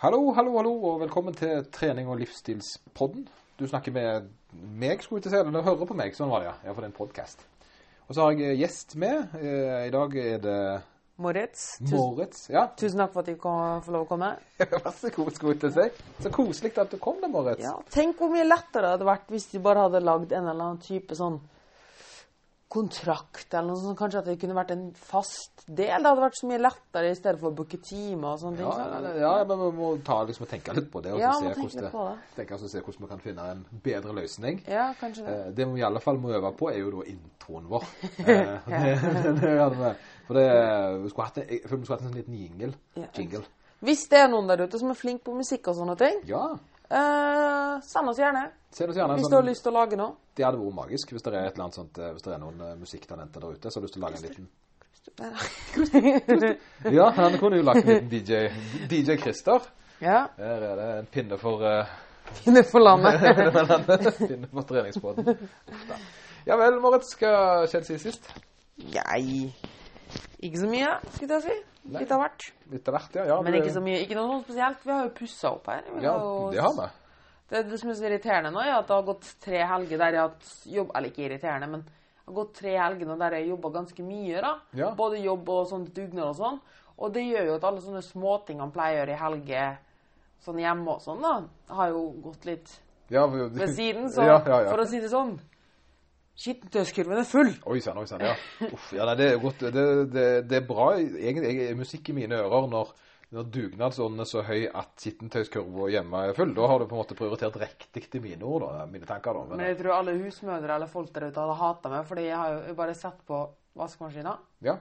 Hallo, hallo, hallo, og velkommen til trening- og livsstilspodden. Du snakker med meg, skulle jeg til å si, eller du hører på meg, sånn var det, ja. Ja, for det er en podcast. Og så har jeg gjest med. Eh, I dag er det Moritz, Moritz. Ja, tusen takk for at jeg får lov å komme. vær så god, skulle jeg til å si. Så koselig at du kom da, Moritz. Ja, tenk hvor mye lettere det hadde vært hvis de bare hadde lagd en eller annen type sånn kontrakt eller noe sånt. Kanskje at det kunne vært en fast del. Det hadde vært så mye lettere i stedet for å booke timer og sånne ting. Ja, sant? ja, men vi må ta liksom og tenke litt på det, og Ja, se, hvordan litt det. tenke se hvordan vi kan finne en bedre løsning. Ja, kanskje det. Eh, Det vi i alle fall må øve på, er jo da introen vår. Eh, det. For det, vi skulle hatt jeg vi skulle hatt en sånn liten jingle. Ja. jingle. Hvis det er noen der ute som er flink på musikk og sånne ting, Ja, eh, send oss gjerne. Send oss gjerne hvis Hvis du har sånn, lyst til å lage noe. det hadde vært magisk hvis det er sånt, eh, hvis det er noen uh, musikktalenter der ute som har lyst til å lage en liten Ja, han kunne jo lagt en liten DJ, DJ Christer. Ja, Her er det en pinne for uh, Pinne for landet. pinne for treningsbåten. Ja vel, Moritz, hva skjedde siden sist? Nei, Ikke så mye, skulle jeg si. Nei. Litt av hvert. Litt av hvert, ja. ja Men det- ikke så mye. Ikke noe spesielt. Vi har jo pussa opp her. Vi Ja, har jo- det har vi. Det, det som er så irriterende nå, er at det har gått tre helger der jeg har hatt jobb Eller ikke irriterende, men det har gått tre helger nå der jeg har jobba ganske mye. da. Ja. Både jobb og sånn dugnad og sånn. Og det gjør jo at alle sånne småting han pleier å gjøre i helger sånn hjemme og sånn, da, har jo gått litt Ja, vi- ved siden. Så ja, ja, ja. for å si det sånn Skittentøyskurven er full. Oi sann, oi sann. Ja. Uff, ja, nei, det er godt. Det, det, det er bra. Egentlig er musikk i mine ører når, når dugnadsånden er så høy at skittentøyskurva hjemme er full. Da har du på en måte prioritert riktig til mine ord, da. Mine tanker, da. Men Men, jeg tror alle husmødre eller folk der ute hadde hata meg, fordi jeg har jo bare sett på vaskemaskina, ja.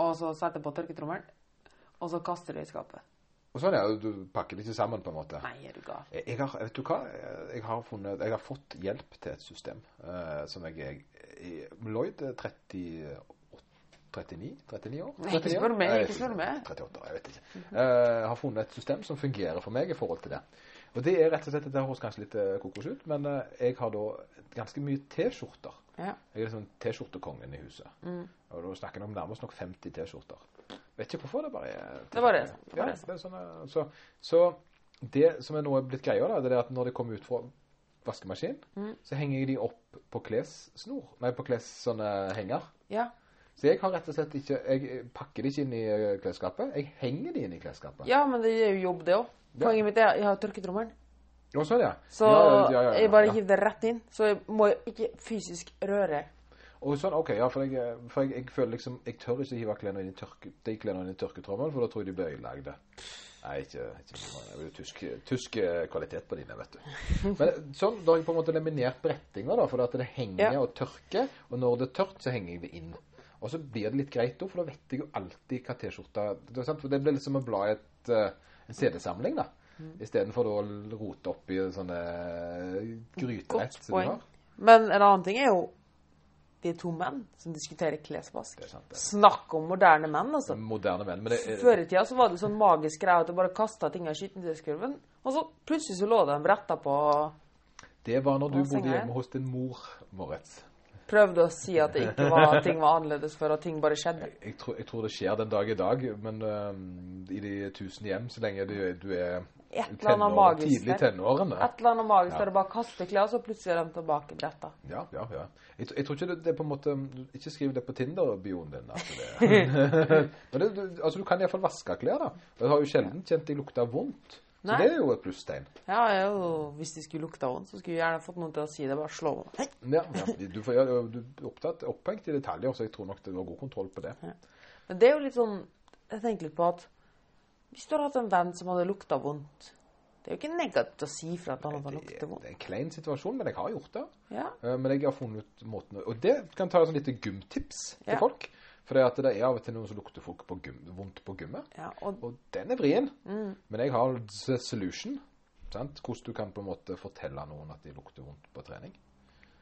og så setter jeg på tørketrommelen, og så kaster de i skapet. Og sånn, ja. Du pakker det ikke sammen, på en måte. Nei, er du gal. Jeg, jeg har, vet du hva? Jeg har, funnet, jeg har fått hjelp til et system uh, som jeg er Lloyd er 38 39? 39 år? Nei, ikke spør meg, ikke spør meg. 38, jeg vet ikke. Uh, har funnet et system som fungerer for meg i forhold til det. Og det er rett og slett, det høres kanskje litt eh, kokos ut, men uh, jeg har da ganske mye T-skjorter. Ja. Jeg er liksom T-skjortekongen i huset. Mm. Og da snakker jeg om nærmest nok 50 T-skjorter. Vet ikke hvorfor, det bare er Det var det. Det var Ja, det. det er sånn, eh, så, så det som er nå blitt greia, da, det er at når det kommer ut fra vaskemaskin, Mm. så henger jeg de opp på klessnor. Nei, på kles sånne henger. Ja. Så jeg har rett og slett ikke Jeg pakker de ikke inn i eh, klesskapet. Jeg henger de inn i klesskapet. ja, men det er jo jobb, det òg. Ja. Poenget mitt er jeg har tørketrommelen. Og så, ja. Så ja, ja, ja, ja, jeg bare ja. hiver det rett inn. Så jeg må ikke fysisk røre. Og sånn, ok, ja, for jeg, for jeg, jeg føler liksom Jeg tør ikke hive klærne inn i tørke, de klærne inn i tørketrommelen, for da tror jeg de blir ødelagte. Nei, ikke, ikke Det er jo tysk, tysk eh, kvalitet på dine, vet du. Men sånn, da har jeg på en måte laminert brettinga, da, for at det henger Ja. og tørker. Og når det er tørt, så henger jeg det inn. Og så blir det litt greit da, for da vet jeg jo alltid hva T-skjorta? For det blir liksom å bla i et, eh, en CD-samling, da. Mm. Istedenfor for å rote opp i sånne grytenett. Godt som du har. Men en annen ting er jo de to menn som diskuterer klesvask. Det er det. Snakk om moderne menn, altså. Moderne menn. Men det er, Før i tida så var det sånn magisk greie at du bare kasta ting av skittentøyskurven, og så plutselig så lå de bretta på Det var når du bodde er? hjemme hos din mor, Moritz. Prøvde å si at var, ting var annerledes før, og ting bare skjedde. Jeg tror, jeg tror det skjer den dag i dag, men uh, i de tusen hjem, så lenge du, du er tenår, magisk tidlig tenårene. Et eller annet magisk Ja. der du bare kaster klær, og så plutselig er de tilbake bretta. Ja, ja, ja. Jeg, jeg tror ikke det, det på en måte Ikke skriv det på Tinder-bioen din. Det, men det, altså, du kan iallfall vaske klær, da. Du Jeg har jo sjelden kjent de lukter vondt. Så Nei. det er jo et plusstegn. Ja, jeg jo, hvis de skulle lukta vondt, så skulle jeg gjerne fått noen til å si det. Bare slå. Hei! Ja, ja. Du, får, ja, du er opptatt, opphengt i detaljer, så jeg tror nok det var god kontroll på det. Men det er jo litt sånn Jeg tenker litt på at hvis du hadde hatt en venn som hadde lukta vondt Det er jo ikke negativt å si fra at han hadde lukta vondt. det er en klein situasjon, men jeg har gjort det. Ja. Eh, Men jeg har funnet ut måten Og det kan ta et sånn lite gymtips til Ja. folk. For det, at det er av og til noen som lukter folk på gym, vondt på gummet. ja og Og den er vrien. Mm. Men jeg har solution. Sant? Hvordan du kan på en måte fortelle noen at de lukter vondt på trening.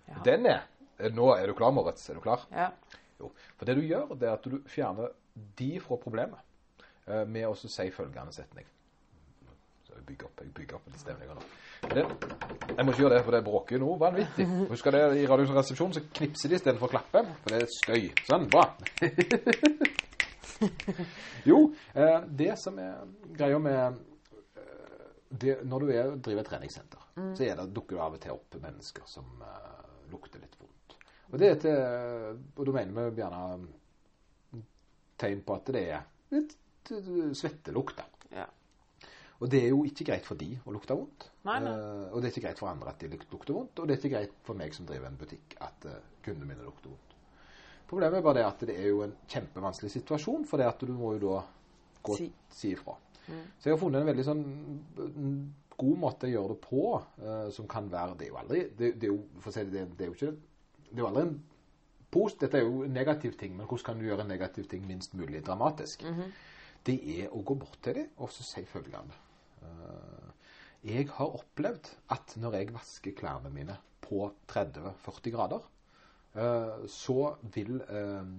Ja. Den er eh, Nå er du klar, Moritz? Er du klar? ja. Jo. For det du gjør, det er at du fjerner de fra problemet eh, med å si følgende setning. Så bygger opp, jeg opp litt stemninger nå. Det, jeg må ikke gjøre det, for det bråker noe vanvittig. Husker det, i Radioresepsjonen så knipser de istedenfor å klappe, for det er støy. Sånn, bra. jo, eh, det som er greia med det, når du er, driver et treningssenter, så er det, dukker det av og til opp mennesker som uh, lukter litt vondt. Og det er til, og da mener vi gjerne tegn på at det er litt eh, svettelukt. da. Og det er jo ikke greit for de å lukte vondt. Nei, nei. Uh, og det er ikke greit for andre at de lukter vondt. Og det er ikke greit for meg som driver en butikk at uh, kundene mine lukter vondt. Problemet er bare det at det er jo en kjempevanskelig situasjon, for det at du må jo da gå Si. si ifra. Så jeg har funnet en veldig sånn mm, god måte å gjøre det på, uh, som kan være Det er jo aldri Det, det er jo, si det, det, er jo ikke Det er jo aldri en post, Dette er jo en negativ ting, men hvordan kan du gjøre en negativ ting minst mulig dramatisk? Det er å gå bort til dem og så si følgende. Eh, jeg har opplevd at når jeg vasker klærne mine på 30-40 grader, eh, så vil eh,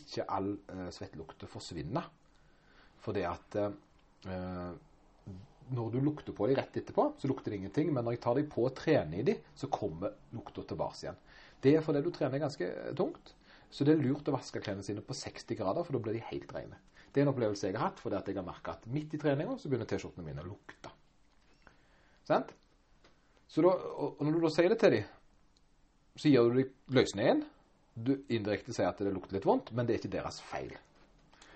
ikke all svettelukte forsvinne. Fordi at når du lukter på dem rett etterpå, så lukter det ingenting. Men når jeg tar dem på og trener i dem, så kommer lukta tilbake igjen. Det er fordi du trener ganske tungt. Så det er lurt å vaske klærne sine på 60 grader, for da blir de helt rene. Det er en opplevelse jeg har hatt, fordi at jeg har merka at midt i treninga så begynner T-skjortene mine å lukte. Sant? Så da, og når du da sier det til dem, så gir du dem løsningen. Du indirekte sier at det lukter litt vondt, men det er ikke deres feil.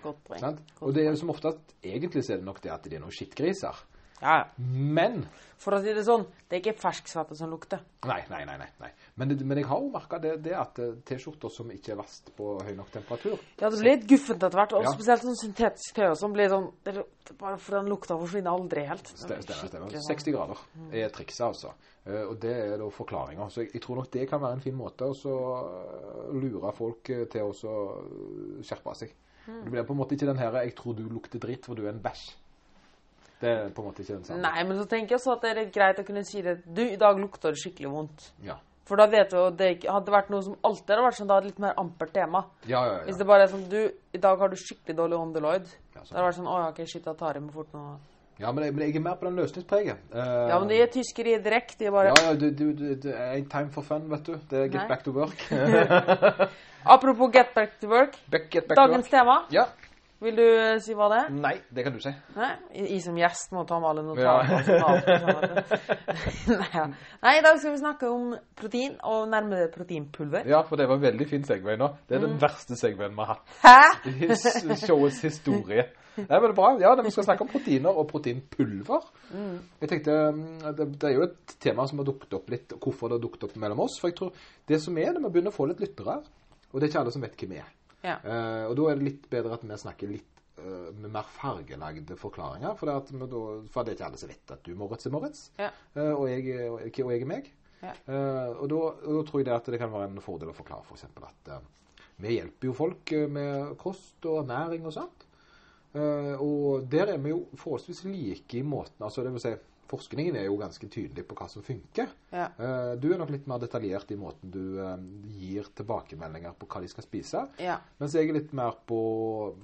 Godt poeng. Og det er som oftest egentlig så er det nok det at de er noen skittgriser. Ja, ja. Men For å si det sånn, det er ikke fersksvette som lukter. Nei, nei, nei. nei. Men, det, men jeg har jo merka det, det at eh, T-skjorter som ikke er vasket på høy nok temperatur Ja, det blir litt guffent etter hvert, og Ja. spesielt sånn syntetisk tøy som blir sånn det, Bare for den lukta forsvinner aldri helt. Stemmer. stemmer, stemmer. sånn- 60 grader er trikset, altså. Eh, Og det er da forklaringa. Så jeg, jeg tror nok det kan være en fin måte å eh, lure folk til å skjerpe seg. Det blir på en måte ikke den her 'jeg tror du lukter dritt, for du er en bæsj'. Det er på en måte ikke den samme. Nei, men så tenker jeg også at det er litt greit å kunne si det. Du, i dag lukter det skikkelig vondt. Ja. For da vet du jo det hadde vært noe som alltid hadde vært sånn, da hadde litt mer ampert tema. Ja, ja, Hvis det bare er sånn du, i dag har du skikkelig dårlig åndeloid. Ja, Da hadde det vært sånn å ja, ok, shit, da tar jeg meg fort nå. ja men, jeg, men jeg er mer på den løsningspreget. Uh, Ja, men de er tyskere direkte. De er bare Ja, ja, du, du, du, det er ain't time for fun, vet du. Det er get Nei. back to work. Apropos get back to work. back, get back Dagens to work. tema. Ja. Vil du eh, si hva det er? Nei, det kan du si. Nei, I som gjest må ta med alle notater. Nei, ja. Nei, i dag skal vi snakke om protein, og nærmere proteinpulver. Ja, for det var veldig fin segway nå. Det er den verste segwayen vi har hatt Hæ? i showets historie. Nei, men det er bra. Ja, Vi skal snakke om proteiner og proteinpulver. Jeg tenkte, mm, det, det er jo et tema som har dukket opp litt, hvorfor det har dukket opp mellom oss. For jeg tror det som er, det vi begynner å få litt lyttere, og det er ikke alle som vet hvem er. Ja. Uh, og da er det litt bedre at vi snakker litt uh, med mer fargelagde forklaringer. For det, at da, for det er ikke alle som vet at du Moritz er Moritz, Ja. uh, og, jeg, og, og jeg er meg. Ja. Og, da, tror jeg det at det kan være en fordel å forklare f.eks. at eh, vi hjelper jo folk med kost og ernæring og sånt. Og der er vi jo forholdsvis like i måten altså det vil si, Forskningen er jo ganske tydelig på hva som funker. Ja. Eh, du er nok litt mer detaljert i måten du eh, gir tilbakemeldinger på hva de skal spise. ja. Mens jeg er litt mer på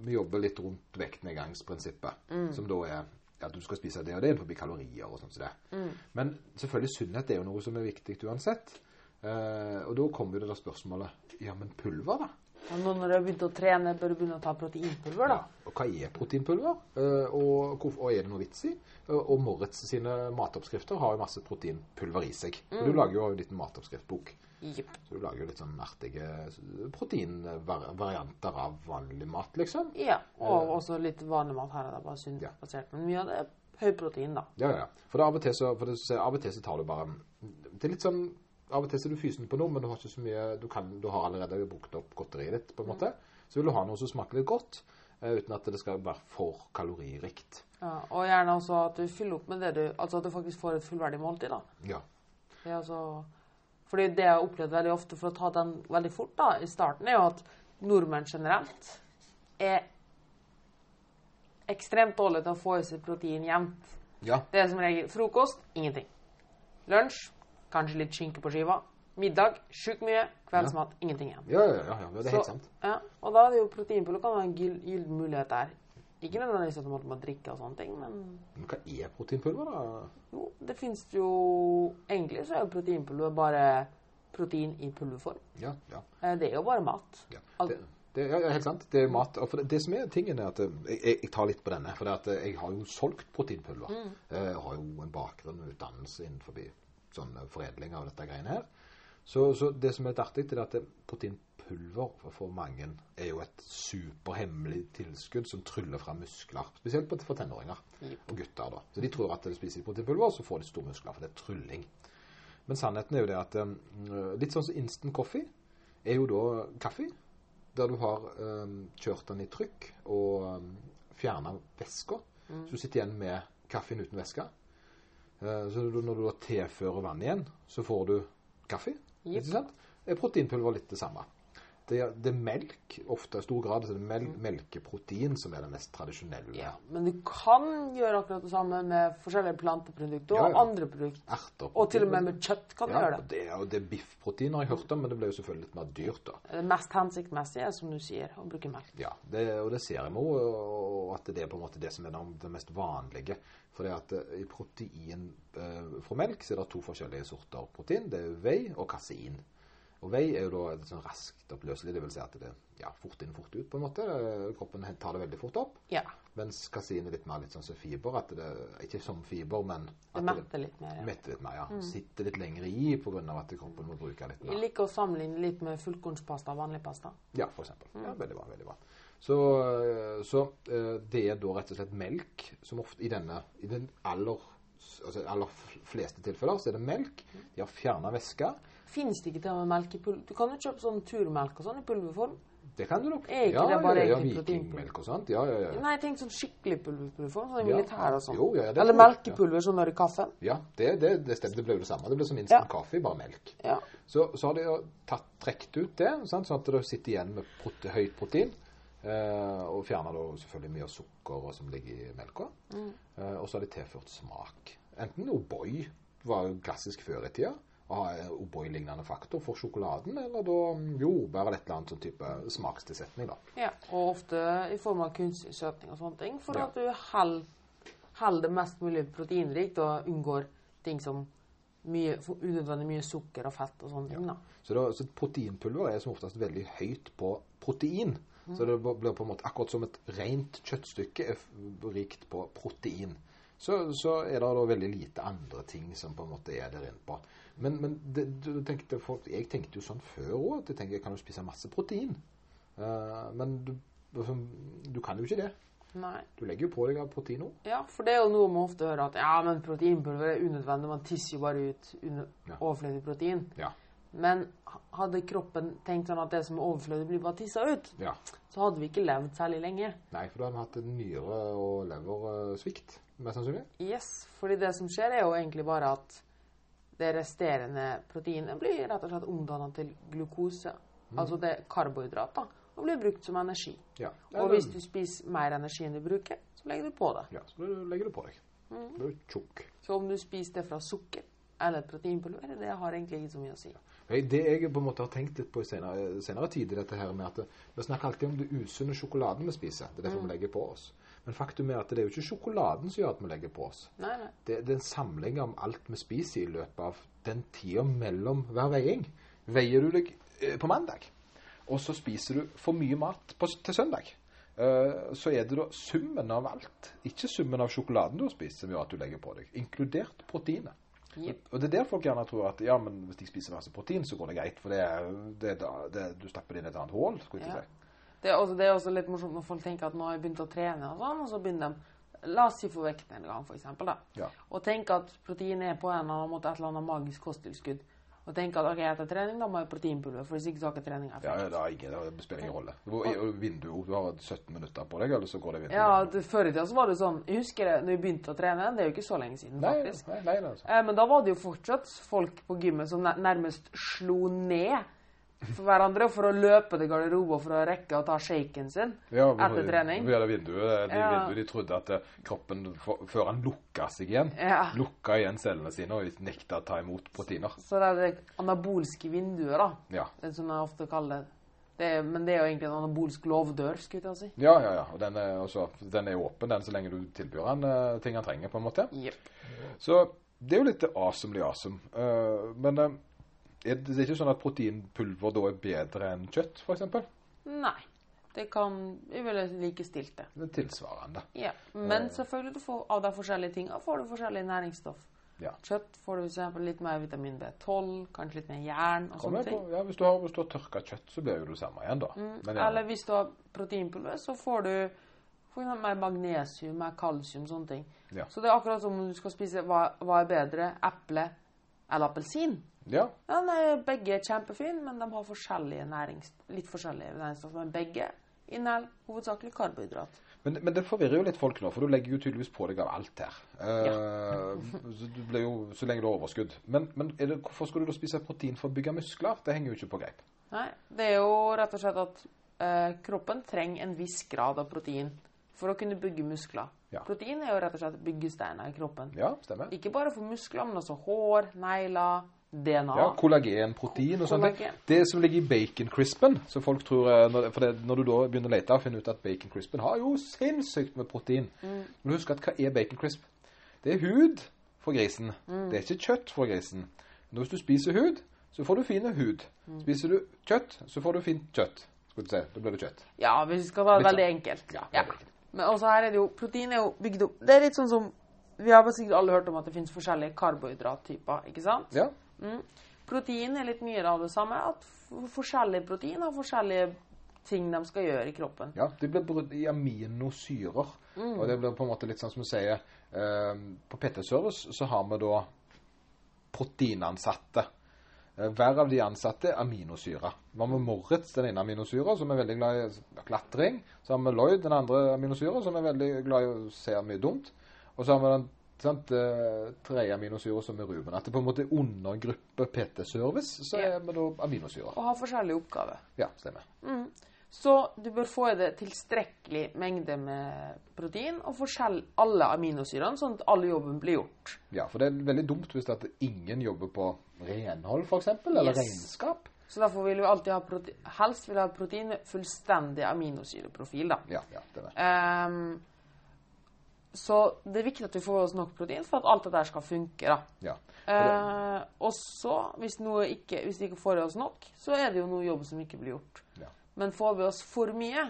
Vi jobber litt rundt vektnedgangsprinsippet. Mm. Som da er at du skal spise det og det innenfor kalorier og sånt som det. Mm. Men selvfølgelig sunnhet er jo noe som er viktig uansett. Eh, og da kommer jo det da spørsmålet Ja, men pulver, da? Og nå når du har begynt å trene, bør du begynne å ta proteinpulver, da. Og hva er proteinpulver? Eh, og, og er det noe vits i? Eh, og Moritz sine matoppskrifter har jo masse proteinpulver i seg. Mm. du lager jo en liten matoppskriftbok. Yep. Så du lager jo litt sånn artige proteinvarianter av vanlig mat, liksom. Ja. Og også litt vanlig mat her. Det er bare sunt Ja. basert. Men mye av det er høyprotein, da. Ja, ja. For det, av, og til så, for det, av og til så tar du bare Det er litt sånn Av og til er du fysen på noe, men du har ikke så mye Du, kan, du har allerede brukt opp godteriet ditt, på en måte. Så vil du ha noe som smaker litt godt, eh, uten at det skal være for kaloririkt. Ja, og gjerne også at du fyller opp med det du Altså at du faktisk får et fullverdig måltid, da. Ja. Det er altså, fordi det jeg har opplevd veldig ofte, for å ta den veldig fort da, i starten, er jo at nordmenn generelt er ekstremt dårlige til å få i seg protein jevnt. Ja. Det er som regel frokost ingenting. Lunsj kanskje litt skinke på skiva. Middag sjukt mye. Kveldsmat ingenting igjen. Ja, ja, ja, ja, det er helt sant. Ja, og da er det jo proteinpulver kan være en gyll- gyllen mulighet der. Ikke nødvendigvis at man må drikke og sånne ting, men Men hva er proteinpulver, da? jo, det fins jo Egentlig så er jo proteinpulver bare protein i pulverform. Ja, ja. Eh, Det er jo bare mat. ja. Det, Det ja, helt sant. Det er mat. Det, det som er tingen, er at eh, jeg, jeg, tar litt på denne. For eh, jeg har jo solgt proteinpulver. Mm. Jeg har jo en bakgrunn og utdannelse innenfor sånn foredling av dette greiene her. Så, så det som er litt artig, er at proteinpulver for- mange er jo et superhemmelig tilskudd som tryller fram muskler. Spesielt på- for tenåringer og gutter. da. Så de tror at de spiser proteinpulver, så får de store muskler, for det er trylling. Men sannheten er jo det at eh, litt sånn som instant coffee er jo da kaffe, der du har eh, kjørt den i trykk og um, fjerna væska. Så du sitter igjen med kaffen uten væske. Eh, så når du da tilfører vann igjen, så får du kaffe. Yep. Ikke sant? Er proteinpulver litt det samme. Det det er melk, ofte i stor grad, så det er mel melkeprotein som er det mest tradisjonelle. Ja, men du kan gjøre akkurat det samme med forskjellige planteprodukter og Ja, ja. andre produkter. Og til og med med kjøtt kan du gjøre det. det. Og det er biffprotein har jeg hørt om, men det ble jo selvfølgelig litt mer dyrt, da. Det mest hensiktsmessige er, som du sier, å bruke melk. Ja, det, og det ser jeg nå, at det er på en måte det som er det, mest vanlige. For det at eh, i protein eh, fra melk så er det to forskjellige sorter protein. Det er whey og kasein. Og vei er jo da et sånn raskt oppløselig, det vil si at det ja, fort inn, fort ut på en måte. Kroppen tar det veldig fort opp. Ja, Mens kasein er litt mer litt sånn som fiber. At det ikke som fiber, men det at metter litt mer. Ja. metter litt mer. ja. Sitter litt lenger i pga. at kroppen må bruke litt mer. Jeg liker å sammenligne litt med fullkornspasta og vanlig pasta. Ja, for eksempel. Ja, veldig bra. veldig bra. Så, eh, så eh, det er da rett og slett melk som ofte i denne I den aller, altså aller fleste tilfeller så er det melk. De har fjerna væske. Fins det ikke til og med melk i pulver? Du kan jo kjøpe sånn turmelk og sånn i pulverform. Det kan du nok. Er ikke ja, det bare ja, ja, vikingmelk og sånt. Ja, ja, ja. Nei, jeg tenkte sånn skikkelig pulverform, sånn i militæret og sånn. Jo, ja, Eller melkepulver som når i kaffen. ja det, det, det stemmer. Det ble jo det samme. Det ble som instant Ja. kaffe, bare melk. Ja. Så, så har de jo tatt, trukket ut det, sant? sånn at det sitter igjen med prote, høyt protein. Eh, og fjerner da selvfølgelig mye av sukkeret som ligger i melka. Eh, og så har de tilført smak. Enten O'boy var jo klassisk før i tida. Og O'boy-lignende faktor for sjokoladen, eller da jordbær eller et eller annet sånn type smakstilsetning. da. ja. Og ofte i form av kunstig søtning og sånne ting, for Ja. at du holder det mest mulig proteinrikt og unngår ting som mye, unødvendig mye sukker og fett og sånne ting. da. Så, da, så proteinpulver er som oftest veldig høyt på protein. Så det blir på en måte akkurat som et rent kjøttstykke er rikt på protein. Så, så er det da veldig lite andre ting som på en måte er der inne på. Men, men det, du tenkte, for, jeg tenkte jo sånn før òg, at jeg tenkte jeg kan jo spise masse protein. Uh, men du, altså, du kan jo ikke det. Nei. Du legger jo på deg av protein òg. Ja, for det er jo noe man ofte hører at ja, men proteinpulver er unødvendig. Man tisser jo bare ut Ja. overflødig protein. Ja. Men hadde kroppen tenkt sånn at det som er overflødig, blir bare tissa ut, ja. så hadde vi ikke levd særlig lenge. Nei, for da hadde vi hatt en nyre- og leversvikt, mest sannsynlig. Yes, fordi det som skjer, er jo egentlig bare at det resterende proteinet blir rett og slett omdannet til glukose. Altså det er karbohydrater, og blir brukt som energi. Ja. Og hvis du spiser mer energi enn du bruker, så legger du på det. Ja, så legger du på deg. Blir du tjukk. Så om du spiser det fra sukker eller proteinpulver, det har egentlig ikke så mye å si. Det jeg på en måte har tenkt litt på i senere, senere tid, dette her med at vi snakker alltid om det usunne sjokoladen vi spiser. Det er derfor vi legger på oss. Men faktum er at det er jo ikke sjokoladen som gjør at vi legger på oss. Nei, nei. Det, det er en samling av alt vi spiser i løpet av den tida mellom hver veiing. Veier du deg eh, på mandag, og så spiser du for mye mat på, til søndag, Uh, så er det da summen av alt, ikke summen av sjokoladen du har spist, som gjør at du legger på deg, inkludert proteinet. Yep. Og det er der folk gjerne tror at ja, men hvis jeg spiser masse protein, så går det greit. For det er, det det, du stapper det inn i et annet hull, skulle jeg Ja. si. Det er, også, det er også litt morsomt når folk tenker at nå har jeg begynt å trene, og sånn, og så begynner de La oss si få vekten en gang, for eksempel, da. Ja. Og tenke at protein er på en eller annen måte et eller annet magisk kosttilskudd. Og tenke at ok, etter trening da må jeg proteinpulver, for hvis ikke så har ikke trening Ja, effekt. det, ikke, det spiller ingen rolle. Du, vinduet, du har 17 minutter på deg, eller så går det vinduet. Ja, det, Før i tida så var det sånn Jeg husker det når jeg begynte å trene, det er jo ikke så lenge siden, Nei, faktisk. nei, nei, nei, altså. Eh, men da var det jo fortsatt folk på gymmet som nærmest slo ned for hverandre for å løpe til garderoben for å rekke å ta shaken sin Ja, etter trening. Via vinduet, de, Ja. vinduet, de trodde at eh, kroppen, for, før han lukka seg igjen, Ja. lukka igjen cellene sine og nekta å ta imot proteiner. Så det er det anabolske vinduet, da. Ja. Det som jeg ofte kaller det. det er, men det er jo egentlig en anabolsk lovdør, skulle jeg si. Ja, ja, ja. Og den er, også, den er åpen den så lenge du tilbyr han eh, ting han trenger, på en måte. Yep. Så det er jo litt awesomely awesome. Uh, men eh, er det, ikke sånn at proteinpulver da er bedre enn kjøtt, f.eks.? Nei. Det kan Vi ville likestilt det. Det er tilsvarende. Ja. Men selvfølgelig du får, av de forskjellige tingene får du forskjellig næringsstoff. Ja. Kjøtt får du f.eks. litt mer vitamin B12, kanskje litt mer jern og sånne ting. ja, hvis, du har, hvis du har tørka kjøtt, så blir jo det samme igjen, da. Men ja, Eller hvis du har proteinpulver, så får du for mer magnesium, mer kalsium, sånne ting. Ja. Så det er akkurat som om du skal spise hva, hva er bedre, eple eller appelsin. Ja, Ja, nei, begge er kjempefine, men de har forskjellige nærings, litt forskjellige næringsstoffer. Men begge inneholder hovedsakelig karbohydrat. Men, men det forvirrer jo litt folk nå, for du legger jo tydeligvis på deg av alt her. Eh, så, du blir jo, så lenge du har overskudd. Men, men det, hvorfor skal du da spise protein for å bygge muskler? Det henger jo ikke på greip. Nei, det er jo rett og slett at eh, kroppen trenger en viss grad av protein for å kunne bygge muskler. Ja. Protein er jo rett og slett byggesteiner i kroppen. Ja, stemmer. Ikke bare for muskler, men også hår, negler, DNA. Ja, Kollagen, protein og sånt. Det som ligger i bacon crispen, så folk tror eh, For det, når du da begynner å lete og finner ut at bacon crispen har jo sinnssykt med protein Mm. Men husk at hva er bacon crisp? Det er hud for grisen. Mm. Det er ikke kjøtt for grisen. Men hvis du spiser hud, så får du fine hud. Mm. Spiser du kjøtt, så får du fint kjøtt. Skal du se, Da blir det kjøtt. Ja, hvis vi skal ta det veldig sånn. enkelt. Ja, Ja. enkelt. Men også her er det jo Protein er jo bygd opp Det er litt sånn som Vi har sikkert alle hørt om at det finnes forskjellige karbohydrattyper, ikke sant? Ja. Mm. Protein er litt mye av det samme. At forskjellige protein har forskjellige ting de skal gjøre i kroppen. Ja, det blir brutt i aminosyrer. Og det blir på en måte litt sånn som vi sier eh, På PT Service så har vi da proteinansatte. Eh, hver av de ansatte er aminosyrer. Vi har med Moritz, den ene aminosyra, som er veldig glad i klatring. Så har vi Lloyd, den andre aminosyra, som er veldig glad i å se mye dumt. Og så har vi den sant, tredje aminosyra, som er Ruben. At det på en måte er undergruppe PT Service, så er vi da aminosyrer. Og har forskjellige oppgaver. Ja, stemmer. Så du bør få i deg tilstrekkelig mengde med protein og forskjell alle aminosyrene, sånn at alle jobben blir gjort. Ja, for det er veldig dumt hvis det at ingen jobber på renhold, f.eks., eller Yes. regnskap. Så derfor vil vi alltid ha protein Helst vil vi ha protein med fullstendig aminosyreprofil, da. Ja, ja, det er det. Ehm, så det er viktig at vi får oss nok protein for at alt det der skal funke. Ja. Eh, og så, hvis, ikke, hvis vi ikke får i oss nok, så er det jo noe jobb som ikke blir gjort. Ja. Men får vi oss for mye,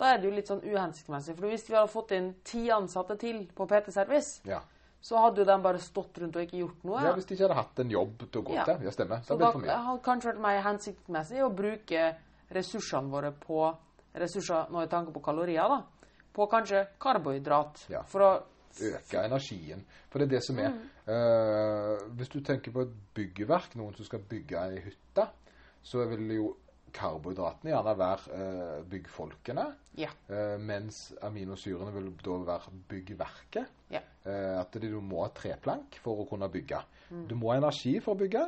da er det jo litt sånn uhensiktsmessig. For hvis vi hadde fått inn ti ansatte til på PT-service, Ja. så hadde jo de bare stått rundt og ikke gjort noe. ja, hvis de ikke hadde hatt en jobb til å gå Ja. til. Ja, stemmer. Så da hadde kanskje vært mer hensiktsmessig å bruke ressursene våre på ressurser nå i tanke på kalorier, da. På kanskje karbohydrat. Ja. For å Øke energien. For det er det som er. Mm. uh, hvis du tenker på et byggverk, noen som skal bygge ei hytte, så vil jo karbohydratene gjerne være uh, byggfolkene. Ja. Uh, mens aminosyrene vil da være byggverket. Ja. At du må ha treplank for å kunne bygge. Mm. Du må ha energi for å bygge,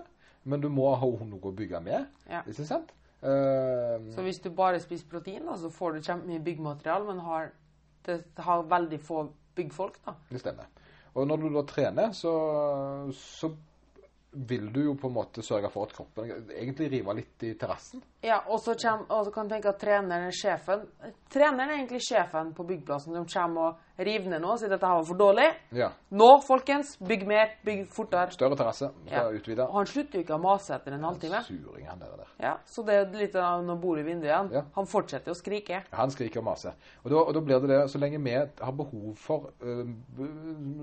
men du må ha noe å bygge med. Ja. Ikke sant? Så hvis du bare spiser protein, da, så får du kjempemye byggmaterial, men har, det har veldig få byggfolk, da. det stemmer. Og når du da trener, så, så vil du jo på en måte sørge for at kroppen egentlig river litt i terrassen. Ja, og så kan du tenke at treneren er sjefen. Treneren er egentlig sjefen på byggplassen De kommer og river ned noe og sier dette var for dårlig. Ja. Nå, folkens, bygg mer, bygg fortere. Større terrasse. Ja. Utvide. Og han slutter jo ikke å mase etter en halvtime. Suring, han der. der. Ja, Så det er litt av når bor i vinduet igjen. Ja. Han fortsetter å skrike. Han skriker og maser. Og da, og da blir det det, så lenge vi har behov for øh,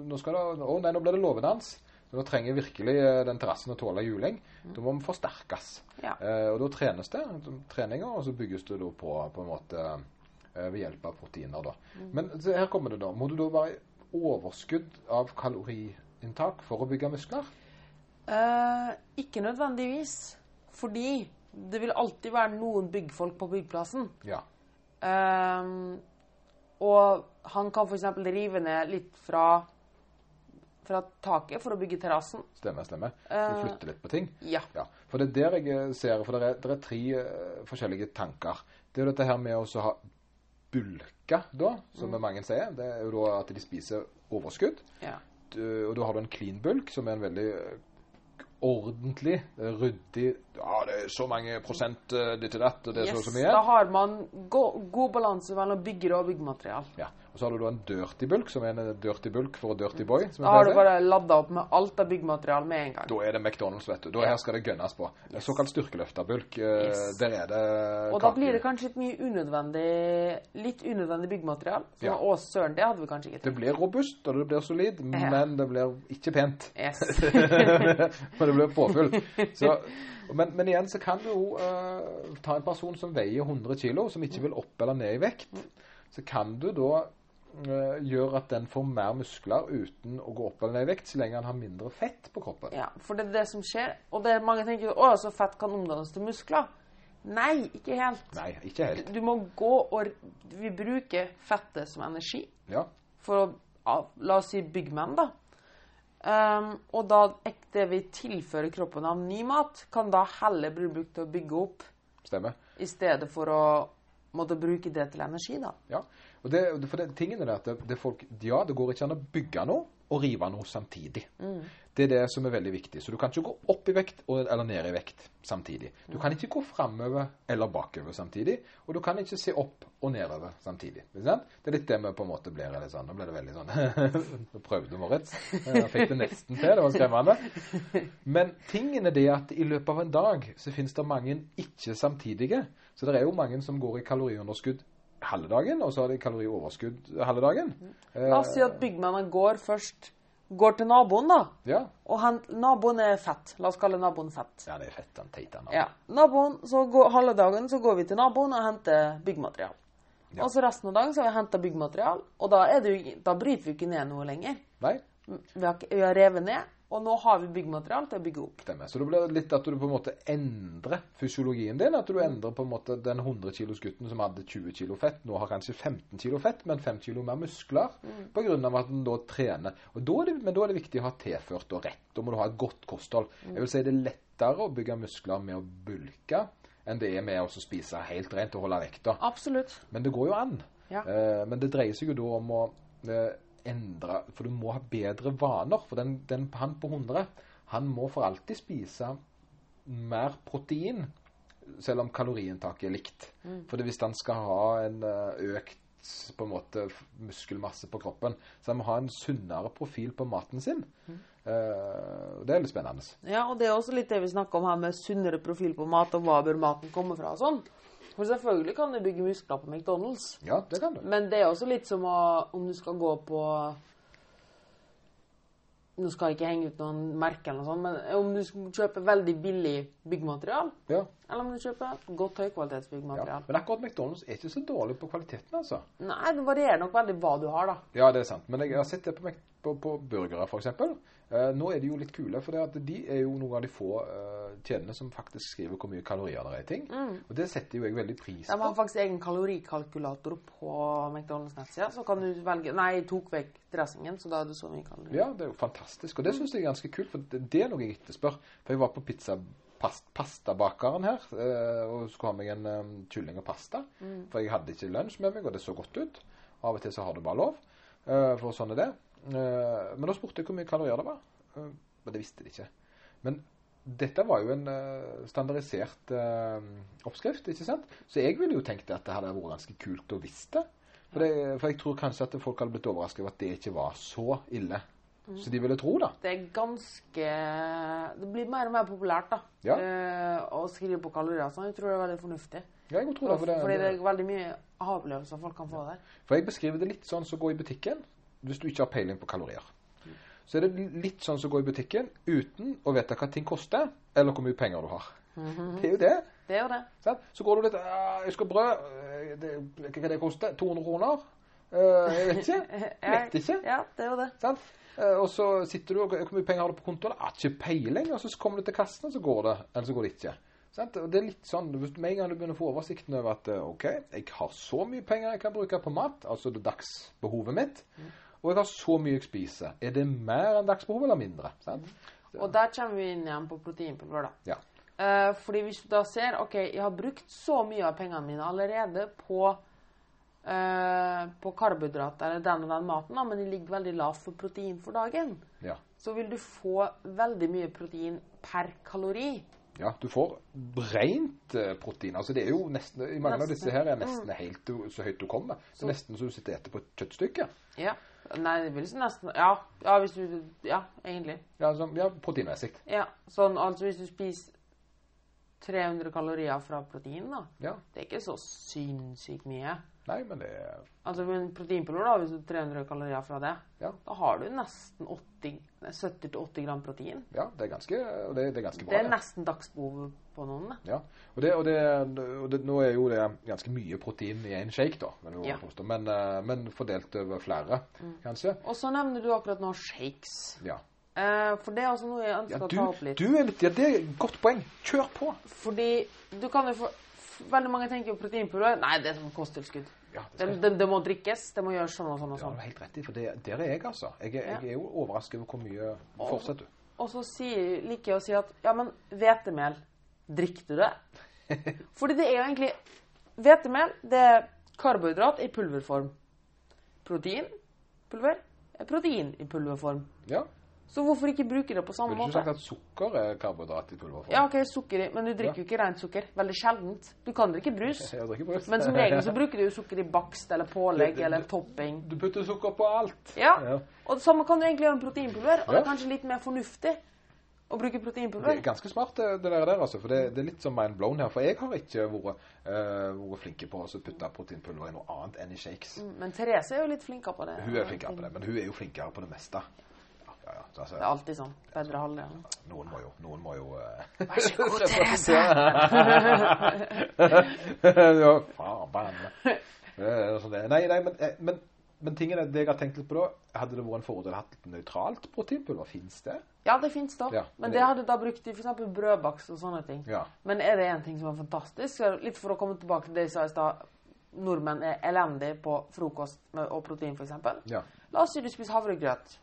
Nå skal det Å nei, nå blir det låvedans. Så da trenger virkelig øh, den terrassen å tåle juling. Da må den forsterkes. Ja. Eh, og da trenes det. Treninger, og så bygges det da på, på en måte eh, ved hjelp av proteiner. da. Men så her kommer det da. Må du da være overskudd av kaloriinntak for å bygge muskler? Eh, ikke nødvendigvis. Fordi det vil alltid være noen byggfolk på byggplassen. Ja. Ehm, og han kan f.eks. rive ned litt fra, fra taket for å bygge terrassen. Stemmer, stemmer. For å flytte litt på ting. Ja. Ja, for det er der jeg eh, ser For det er, det er tre eh, forskjellige tanker. Det er jo dette her med å ha bulka, da, som mange sier. Det er jo da at de spiser overskudd. ja. Du- Og da har du en clean bulk, som er en veldig eh, ordentlig, eh, ryddig Ja, det er så mange prosent eh, ditt og datt, og det er så og så mye. Da har man go god balanse mellom bygger og byggematerial. Ja. Så har du da en dirty bulk, som er en dirty bulk for dirty boy. som Da har du bare ladda opp med alt av byggmateriale med en gang. Da er det McDonald's, vet du. Da her skal det gønnes på. Yes. Såkalt styrkeløfterbulk. eh, Yes. Der er det Og da blir det kanskje litt mye unødvendig Litt unødvendig byggmateriale. Så Ja. å, søren, det hadde vi kanskje ikke Det blir robust, og det blir solid, Ja. men det blir ikke pent. Yes. Men det blir påfyll. Så, men, men igjen så kan du jo uh, ta en person som veier 100 kg, som ikke vil opp eller ned i vekt. Så kan du da eh, gjøre at den får mer muskler uten å gå opp eller ned i vekt, så lenge han har mindre fett på kroppen. Ja, for det er det som skjer. Og det er mange tenker å, så fett kan omdannes til muskler. Nei, ikke helt. Nei, ikke helt. Du må gå og Vi bruker fettet som energi Ja, for å La oss si byggmenn, da. Um, og da det vi tilfører kroppen av ny mat, kan da heller bli brukt til å bygge opp, stemmer. i stedet for å måtte bruke det til energi, da. Ja, og det, for det, tingen er at det, det folk, ja, det går ikke an å bygge noe og rive noe samtidig. Det er det som er veldig viktig. Så du kan ikke gå opp i vekt og, eller ned i vekt samtidig. Du kan ikke gå framover eller bakover samtidig, og du kan ikke se opp og nedover samtidig. Det er litt det vi på en måte blir litt sånn. Nå ble det veldig sånn Nå prøvde Moritz. Jeg fikk det nesten til. Det var skremmende. Men tingen er det at i løpet av en dag så finnes det mange ikke samtidige. Så det er jo mange som går i kaloriunderskudd halve dagen, og så har de kalorioverskudd halve dagen. La oss si at byggmennene går først Går til naboen, da. Ja. Og han, naboen er fett. La oss kalle naboen fett. ja, det er fett, den teite. Ja. Naboen, så går, Halve dagen så går vi til naboen og henter byggmaterial. Ja. Og så resten av dagen så har vi henta byggmaterial, og da, det jo, da bryter vi ikke ned noe lenger. Nei, Vi har, vi har revet ned, og nå har vi byggemateriale til å bygge opp. stemmer. Så det blir litt at du på en måte endrer fysiologien din. At du endrer på en måte den 100 kilos gutten som hadde 20 kilo fett, nå har kanskje 15 kilo fett, men 5 kilo mer muskler. På grunn av at den da trener. Da det, men da er det viktig å ha tilført og rett. Da må du ha et godt kosthold. Jeg vil si det er lettere å bygge muskler med å bulke enn det er med å spise helt rent og holde vekta. Absolutt. Men det går jo an. Ja. Eh, men det dreier seg jo da om å eh, endre For du må ha bedre vaner. For den, den, han på 100 han må for alltid spise mer protein, selv om kaloriinntaket er likt. For hvis han skal ha en eh, økt på en måte muskelmasse på kroppen, så han må ha en sunnere profil på maten sin. Mm. og det er litt spennende. Ja, og det er også litt det vi snakker om her med sunnere profil på mat, og hva bør maten komme fra og sånn. For selvfølgelig kan du bygge muskler på McDonald's. Ja, det kan du. Men det er også litt som å, om du skal gå på Nå skal jeg ikke henge ut noen merke, eller noe sånt, men om du skal kjøpe veldig billig byggmaterial, Ja. eller om du kjøper godt ja. Men akkurat McDonald's er ikke så dårlig på kvaliteten, altså. Nei, det varierer nok veldig hva du har, da. Ja, det er sant. Men jeg har sett det på, Mac- på, på burgere, f.eks. Eh, nå er de jo litt kule, for de er jo noen av de få eh, kjedene som faktisk skriver hvor mye kalorier det er i ting. Og det setter jo jeg veldig pris De på. har faktisk egen kalorikalkulator på McDonald's nettsida, så kan du velge Nei, jeg tok vekk dressingen, så da er det så mye kalorier. Ja, det er jo fantastisk. Og det syns jeg er ganske kult, for det, det er noe jeg etterspør. For jeg var på pizza past, pastabakeren her eh, og skulle ha meg en um, kylling og pasta. For jeg hadde ikke lunsj med meg, og det så godt ut. Av og til så har du bare lov. eh, for sånn er det. Eh, men da spurte jeg hvor mye kalorier det var. Eh, men det visste de ikke. Men dette var jo en eh, standardisert oppskrift, ikke sant? Så jeg ville jo tenkt at det hadde vært ganske kult å visst det. For, det. for jeg tror kanskje at folk hadde blitt overrasket over at det ikke var så ille. Så de ville tro, da. Det er ganske Det blir mer og mer populært, da. Ja. å skrive på kalorier. sånn. jeg tror det er veldig fornuftig. Ja, jeg tror det, for det, Fordi det er veldig mye aha-opplevelser folk kan få der. For jeg beskriver det litt sånn som å gå i butikken hvis du ikke har peiling på kalorier. Så er det litt sånn som å gå i butikken uten å vite hva ting koster, eller hvor mye penger du har. Det er jo det. Det er jo det. Sånn? Så går du litt «Ah, 'Jeg skal ha brød. eh, Det, hva det koster? 200 kroner?' Eh, jeg vet ikke. Vet ikke. Ja, det er jo det. Sånn? Og så sitter du og Hvor mye penger har du på kontoen? Har ikke peiling. Og så kommer du til kassen, og så går det. Eller så går det ikke. Sånn? Det er litt sånn, Med en gang du begynner å få oversikten over at OK, jeg har så mye penger jeg kan bruke på mat, altså det dagsbehovet mitt, og jeg har så mye jeg spiser. Er det mer enn dagsbehovet eller mindre? Sant? Og der kommer vi inn igjen på proteinpulver, da. Ja. Eh, fordi hvis du da ser OK, jeg har brukt så mye av pengene mine allerede på eh, på karbohydrater eller den og den maten, da, men de ligger veldig lavt for protein for dagen, Ja. så vil du få veldig mye protein per kalori Ja, du får rent eh, protein. Altså det er jo nesten, I mange av disse her er nesten helt så høyt du kommer. Det er nesten så du sitter og eter på et kjøttstykke. Ja. Nei, det vil nesten Ja, ja hvis du Ja, egentlig. Ja, sånn, ja proteinmessig. Ja, sånn altså hvis du spiser 300 kalorier fra protein, da. Ja. Det er ikke så sinnssykt mye. Nei, men det er Altså med proteinpulver, da, hvis du har 300 kalorier fra det, Ja. da har du nesten 80 70-80 gram protein. Ja, det er ganske, det, det er ganske bra. Det er nesten dagsbehovet på noen. Ja, og, det, og, det, og det, nå er jo det ganske mye protein i en shake, da. Men, Ja. men, eh, men fordelt over flere, kanskje. Og så nevner du akkurat nå shakes. Ja. Eh, for det er altså noe jeg ønsker Ja, å ta opp litt. du er litt Ja, det er et godt poeng. Kjør på. Fordi du kan jo få Veldig mange tenker jo proteinpulver Nei, det er som kosttilskudd. Ja, det, Det, det, det må drikkes. Det må gjøres sånn og sånn og det Ja, sånn. du helt rett i, for det, der er jeg, altså. Jeg, jeg er jo overrasket over hvor mye Fortsett, du. Og så sier, liker jeg å si at ja, men hvetemel, drikker du det? Fordi det er jo egentlig Hvetemel det er karbohydrat i pulverform. Protein pulver er protein i pulverform. Ja. Så hvorfor ikke bruke det på samme Ville du ikke sagt at sukker er karbohydrat i pulverform? Ja, ok, sukker i, men du drikker jo ikke rent sukker. Veldig sjeldent. Du kan drikke brus. Jeg drikker brus. Men som regel så bruker du jo sukker i bakst eller pålegg du, du, eller topping. Du putter sukker på alt. Ja, Ja. og det samme kan du egentlig gjøre med proteinpulver. Og det er kanskje litt mer fornuftig å bruke proteinpulver. Det er ganske smart, det der, der altså. For det, det er litt som mind blown her. For jeg har ikke vært, eh, vært flinke på å putte proteinpulver i noe annet enn i shakes. Men Therese er jo litt flinkere på det. Hun er flinkere på det, men hun er jo flinkere på det meste. Ja, ja, ja. Det er Altså, alltid sånn. Bedre halvdelen. noen må jo, noen må jo eh, Vær så god, Therese. ja, faen er sånn det. Nei, nei, men, eh, men, men tingen er, det jeg har tenkt litt på da, hadde det vært en fordel å ha et nøytralt proteinpulver? Fins det? Ja, det fins da. Ja, men men det- det hadde da brukt i f.eks. brødbakst og sånne ting. Ja. Men er det en ting som er fantastisk? Litt for å komme tilbake til det jeg sa i stad. Nordmenn er elendige på frokost og protein, f.eks. Ja. La oss si du spiser havregrøt.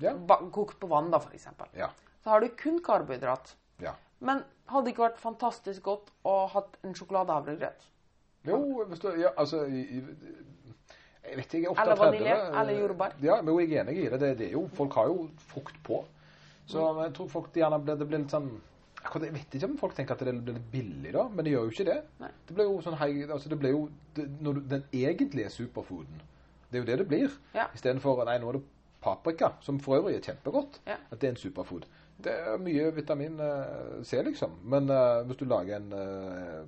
Ja. Kokt på vann, da, f.eks. Ja. Så har du kun karbohydrat. ja. Men hadde det ikke vært fantastisk godt å hatt en sjokoladehavregrøt? Jo, hvis du Ja, altså i, i, Jeg vet ikke. Eller vanilje, eh, eller jordbær. Ja, men jeg er enig i det. det, det er jo, folk har jo frukt på. Så Mm. jeg tror folk gjerne blir, det blir litt sånn Jeg vet ikke om folk tenker at det blir litt billig, da, men det gjør jo ikke det. Nei. Det blir jo sånn altså det blir jo det, du, Den egentlige superfooden. Det er jo det det blir. Ja. Istedenfor Nei, nå er det paprika, som for øvrig er kjempegodt. Ja. At det er en superfood. Det er mye vitamin eh, C, liksom. Men uh, hvis du lager en uh,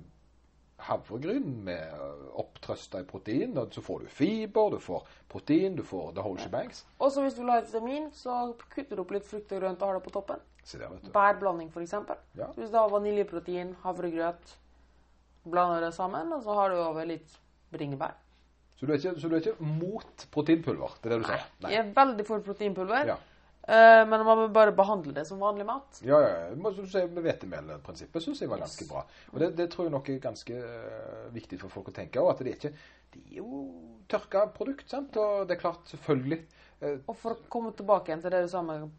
havregryn med opptrøsta i protein, og så får du fiber, du får protein, du får the whole shebangs. Og så hvis du vil ha vitamin, så kutter du opp litt frukt og grønt og har det på toppen. Se der. Bærblanding, f.eks. Ja. Hvis du har vaniljeprotein, havregrøt, blander det sammen, og så har du over litt bringebær. Så du er ikke, så du er ikke mot proteinpulver? Det er det du sier? Jeg er veldig for proteinpulver, Ja. Eh, men man må bare behandle det som vanlig mat. Ja, ja. hvetemelprinsippet syns jeg var ganske bra. Og det, det tror jeg nok er ganske eh, viktig for folk å tenke over. At det er ikke De er jo tørka produkt, sant? Og det er klart, selvfølgelig eh, Og for å komme tilbake igjen til det du sa med,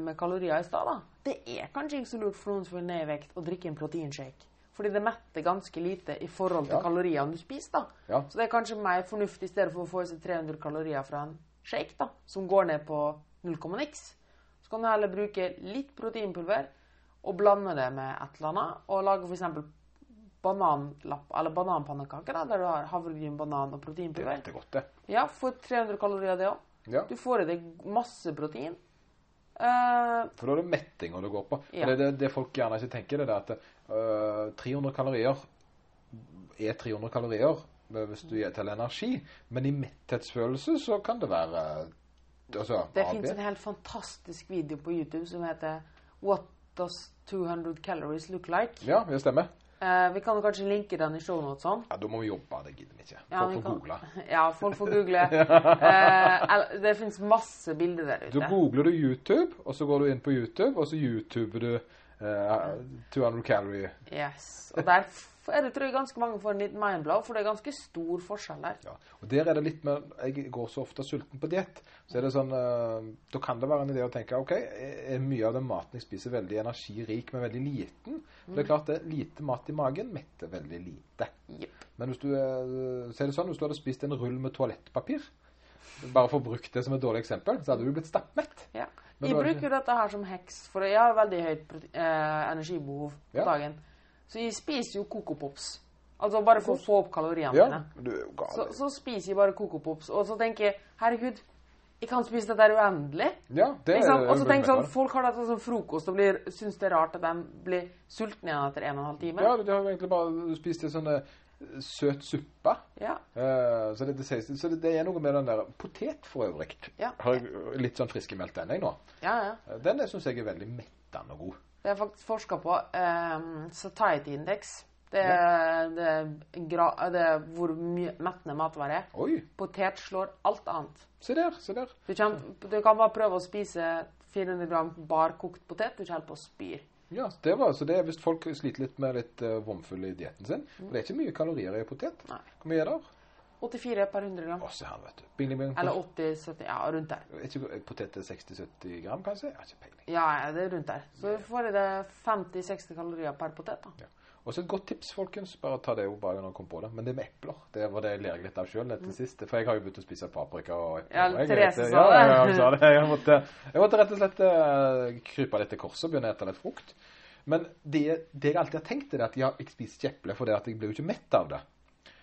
med kalorier i stad, da. Det er kanskje ikke så lurt for noen som vil ned i vekt, å drikke en proteinshake. Fordi det metter ganske lite i forhold til Ja. kaloriene du spiser. da. Ja. Så det er kanskje mer fornuftig i stedet for å få i seg 300 kalorier fra en shake, da, som går ned på 0, niks. Så kan du heller bruke litt proteinpulver og blande det med et eller annet, og lage f.eks. bananlapp, eller bananpannekaker, da, der du har havregryn, banan og proteinpulver. det er godt, det. Ja, for 300 kalorier det òg. Ja. Du får i deg masse protein. Uh, For da er det mettinga du går på. Ja. Det, det, det folk gjerne ikke tenker, det er at uh, 300 kalorier er 300 kalorier hvis du gir til energi, men i metthetsfølelse så kan det være altså, det fins en helt fantastisk video på YouTube som heter What does 200 calories look like? Ja, det stemmer. Eh, vi kan kanskje linke den i shownotene. Ja, Da må vi jobbe, det gidder vi ikke. Ja, Folk vi får kan- google. Ja, folk får google. Eh, det fins masse bilder der ute. Da googler du YouTube, og så går du inn på YouTube, og så YouTuber du eh, 200 calorie. Yes. Og der f- er det tror jeg ganske mange får en liten mindblow, for det er ganske stor forskjell der. Ja. Og der er det litt med Jeg går så ofte sulten på diett. Så er det sånn øh, Da kan det være en idé å tenke OK, er er mye av den maten jeg spiser, veldig energirik, men veldig liten? For det er klart det lite mat i magen metter veldig lite. Yep. Men hvis du øh, så er det sånn, hvis du hadde spist en rull med toalettpapir, bare for å bruke det som et dårlig eksempel, så hadde du blitt stappmett. Ja. Jeg bruker jo dette her som heks, for jeg har veldig høyt eh, energibehov på Ja. dagen. Så jeg spiser jo Coco Pops. Altså bare for å få opp kaloriene Ja, mine. er. Så, så spiser jeg bare Coco Pops, og så tenker jeg herregud, jeg kan spise dette uendelig. ja, det Ikke? Og så er tenker jeg sånn, Folk har dette som frokost og blir, syns det er rart at de blir sultne igjen etter en og en halv time. Ja, de har jo egentlig bare spist en sånn eh, søt suppe. Ja. Uh, så det, det, så det, det er noe med den der Potet for øvrig. Ja. Har jeg litt sånn friskmeldt den jeg nå. ja, ja. Eh, Den syns jeg er veldig mettende og god. Det er faktisk forska på um, satiety index. Det er, det, er gra, det er hvor mettende matvarer er. Potet slår alt annet. se der, se der. Du, kommer, du kan bare prøve å spise 400 gram barkokt potet. Du kommer på å spyr. Ja, det var, så det er hvis folk sliter litt med litt uh, vomfull i dietten sin. For det er ikke mye kalorier i potet. Nei. Hvor mye er det? 84 per 100 gram. Å, se her, vet du. Bing, bing, bing. Eller 80-70, ja, rundt der. Er ikke potet 60-70 gram, kanskje? Jeg har ikke peiling. Ja, det er rundt der. Så får i deg 50-60 kalorier per potet. da. Ja. Og så et godt tips, folkens. Bare ta det jo bare når du kom på det. Men det med epler, det var det jeg ler litt av sjøl til sist. For jeg har jo begynt å spise paprika og epler. Ja, Therese sa det. Ja, sa det. Jeg måtte, jeg måtte rett og slett eh, krype litt til korset og begynne å ete litt frukt. Men det, det jeg alltid har tenkt, er at jeg, jeg spiser ikke eple fordi jeg blir jo ikke mett av det.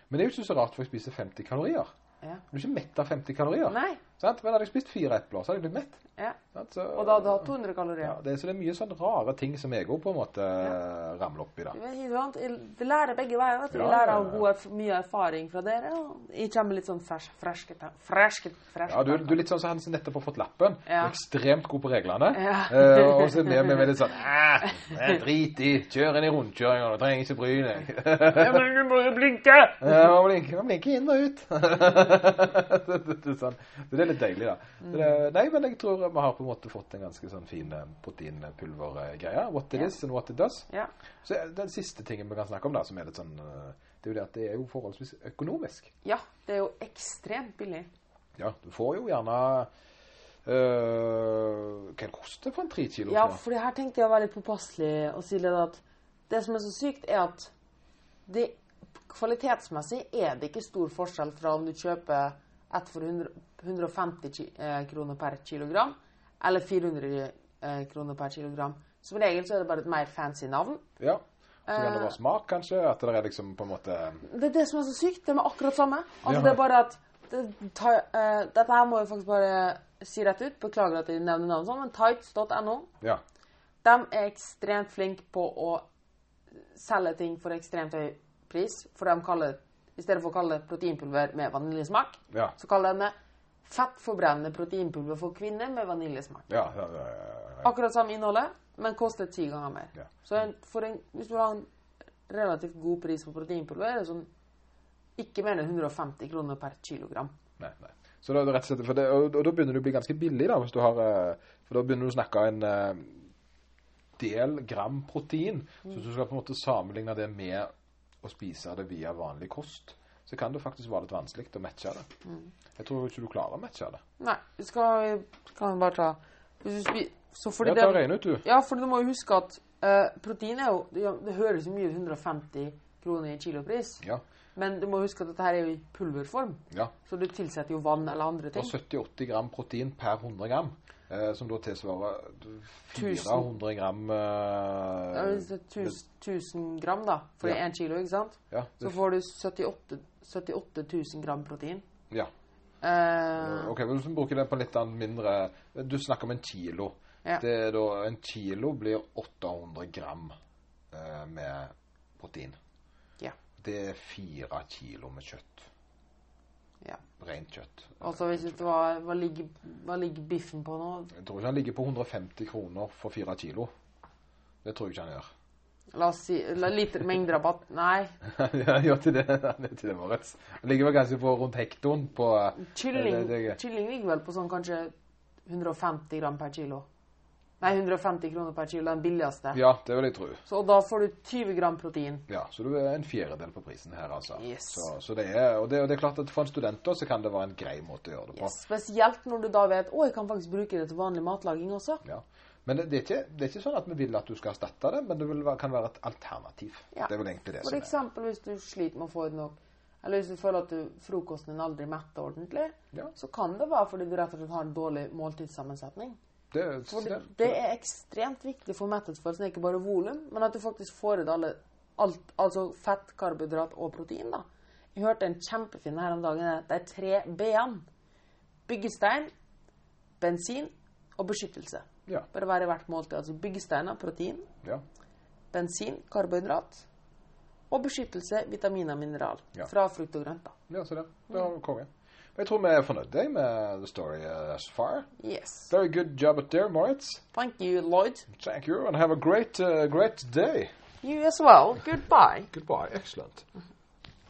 Men det er jo ikke så rart, for jeg spiser 50 kalorier. Ja. Du er ikke mett av 50 kalorier. Nei. Sant? Men hadde jeg spist fire epler, så hadde jeg blitt mett. Ja. Så, Og da hadde du hatt 200 kalorier. ja, det, Så det er mye sånne rare ting som òg på en måte ramler opp i. Det Vi lærer begge veier. vet du. Vi Ja, lærer ja, av ja. god, mye erfaring fra dere. Og jeg kommer litt sånn fresh, freske ta- freske, freske Ja, du, du er litt sånn som han som nettopp har fått lappen. Ja. Ekstremt god på reglene. Ja. Eh, og så er vi litt sånn «Æ, eh, Drit i. Kjør inn i rundkjøringa. Du trenger ikke bry deg. Jeg men du må jo blinke! Ja, Man blinker, man blinker inn og ut. det, det, det, sånn. Så det er litt deilig, da. Så Det, nei, men jeg tror vi har på en måte fått en ganske sånn fin eh, proteinpulvergreie. What it yeah. is and what it does. Yeah. Så Den siste tingen vi kan snakke om, da, som er litt sånn eh, Det er jo det at det er jo forholdsvis økonomisk. ja, det er jo ekstremt billig. Ja, du får jo gjerne Uh, Hva det koster for en tre kilo? Ja, for det her tenkte jeg å være litt påpasselig og si litt at det som er så sykt, er at det, kvalitetsmessig er det ikke stor forskjell fra om du kjøper ett for 100, 150 eh, kroner per kilogram eller 400 eh, kroner per kilogram. Som regel så er det bare et mer fancy navn. ja. Så kan det Eh. være smak, kanskje? At det er liksom på en måte Det er det som er så sykt. Det er med akkurat samme. Altså, Ja. det er bare at det, tar, uh, Dette her må jeg faktisk bare si rett ut. Beklager at jeg nevner navnet sånn, men tights.no Ja. De er ekstremt flinke på å selge ting for ekstremt høy pris. For de kaller, I stedet for å kalle det proteinpulver med vaniljesmak, Ja. så kaller den det fettforbrennende proteinpulver for kvinner med vaniljesmak. Ja, ja. Akkurat samme innholdet, men koster ti ganger mer. Ja. Så en, en, hvis du har en relativt god pris på proteinpulver, er det sånn ikke mer enn 150 kroner per kilogram. Nei, nei. Så da, rett og slett, for det, og, og da begynner du å bli ganske billig, da, hvis du har eh, For da begynner du å snakke en eh, del gram protein. Så hvis du skal på en måte sammenligne det med å spise det via vanlig kost, så kan det faktisk være litt vanskelig å matche det. Jeg tror ikke du klarer å matche det. Nei, vi skal kan bare ta så fordi Ja, ta regne ut, du. Ja, for du må jo huske at uh, protein er jo Det, Det høres mye ut 150 kroner i kilopris. Ja. Men du må huske at dette her er jo i pulverform. ja. Så du tilsetter jo vann eller andre ting. Og 70-80 gram protein per 100 gram. Eh, som da tilsvarer Tusen. 400 gram eh, Ja, hvis er 1000, 1000 gram, da, for Ja. 1 kilo, ikke sant? ja, Så får du 78, 78 000 gram protein. ja. Eh, Ok, men Hvis vi bruker det på litt mindre Du snakker om en kilo. Ja. Det er da, En kilo blir 800 gram eh, med protein. Ja. Det er fire kilo med kjøtt. Ja. Rent kjøtt. Altså, hvis det hva, hva, ligger, hva ligger biffen på nå? Jeg tror ikke han ligger på 150 kroner for fire kilo. Det tror jeg ikke han gjør. La oss si la, Litt mengderabatt? Nei. ja, gjør til det. det er til det Moritz. Ligger vel kanskje på rundt hektoen på Kylling, Det- det- det- kylling ligger vel på sånn kanskje 150 gram per kilo. Nei, 150 kroner per kilo, den billigste. Ja, det vil jeg tro. Så da får du 20 gram protein. Ja, så du er en fjerdedel på prisen her, altså. Yes. Så, så det er, og det, og det er klart at for en student da, så kan det være en grei måte å gjøre det på. Spesielt når du da vet å, jeg kan faktisk bruke det til vanlig matlaging også. Ja. Men det, det, er ikke, det er ikke sånn at vi vil at du skal erstatte det, men det være, kan være et alternativ. Ja. Det er vel egentlig det For som er. eksempel hvis du sliter med å få ut nok Eller hvis du føler at du, frokosten din aldri metter ordentlig, Ja. så kan det være fordi du rett og slett har en dårlig måltidssammensetning. Det, det, det er ekstremt viktig for metthetsfølelsen, ikke bare volum, men at du faktisk får i deg alle, alt, altså fett, karbohydrat og protein. da. Jeg hørte en kjempefin her om dagen. Det er tre B-en. Byggestein, bensin og beskyttelse. Ja. Bør være i hvert måltid. Altså byggesteiner, protein, ja. bensin, karbohydrat og beskyttelse, vitamin og mineral Ja. fra frukt og grønt. da. ja, så det. Det var konge. Jeg tror vi er fornøyd med the story uh, as far. Yes. Very good job at there, Moritz. Thank you, Lloyd. Thank you, and have a great, uh, great day. You as well. Goodbye. Goodbye. Excellent.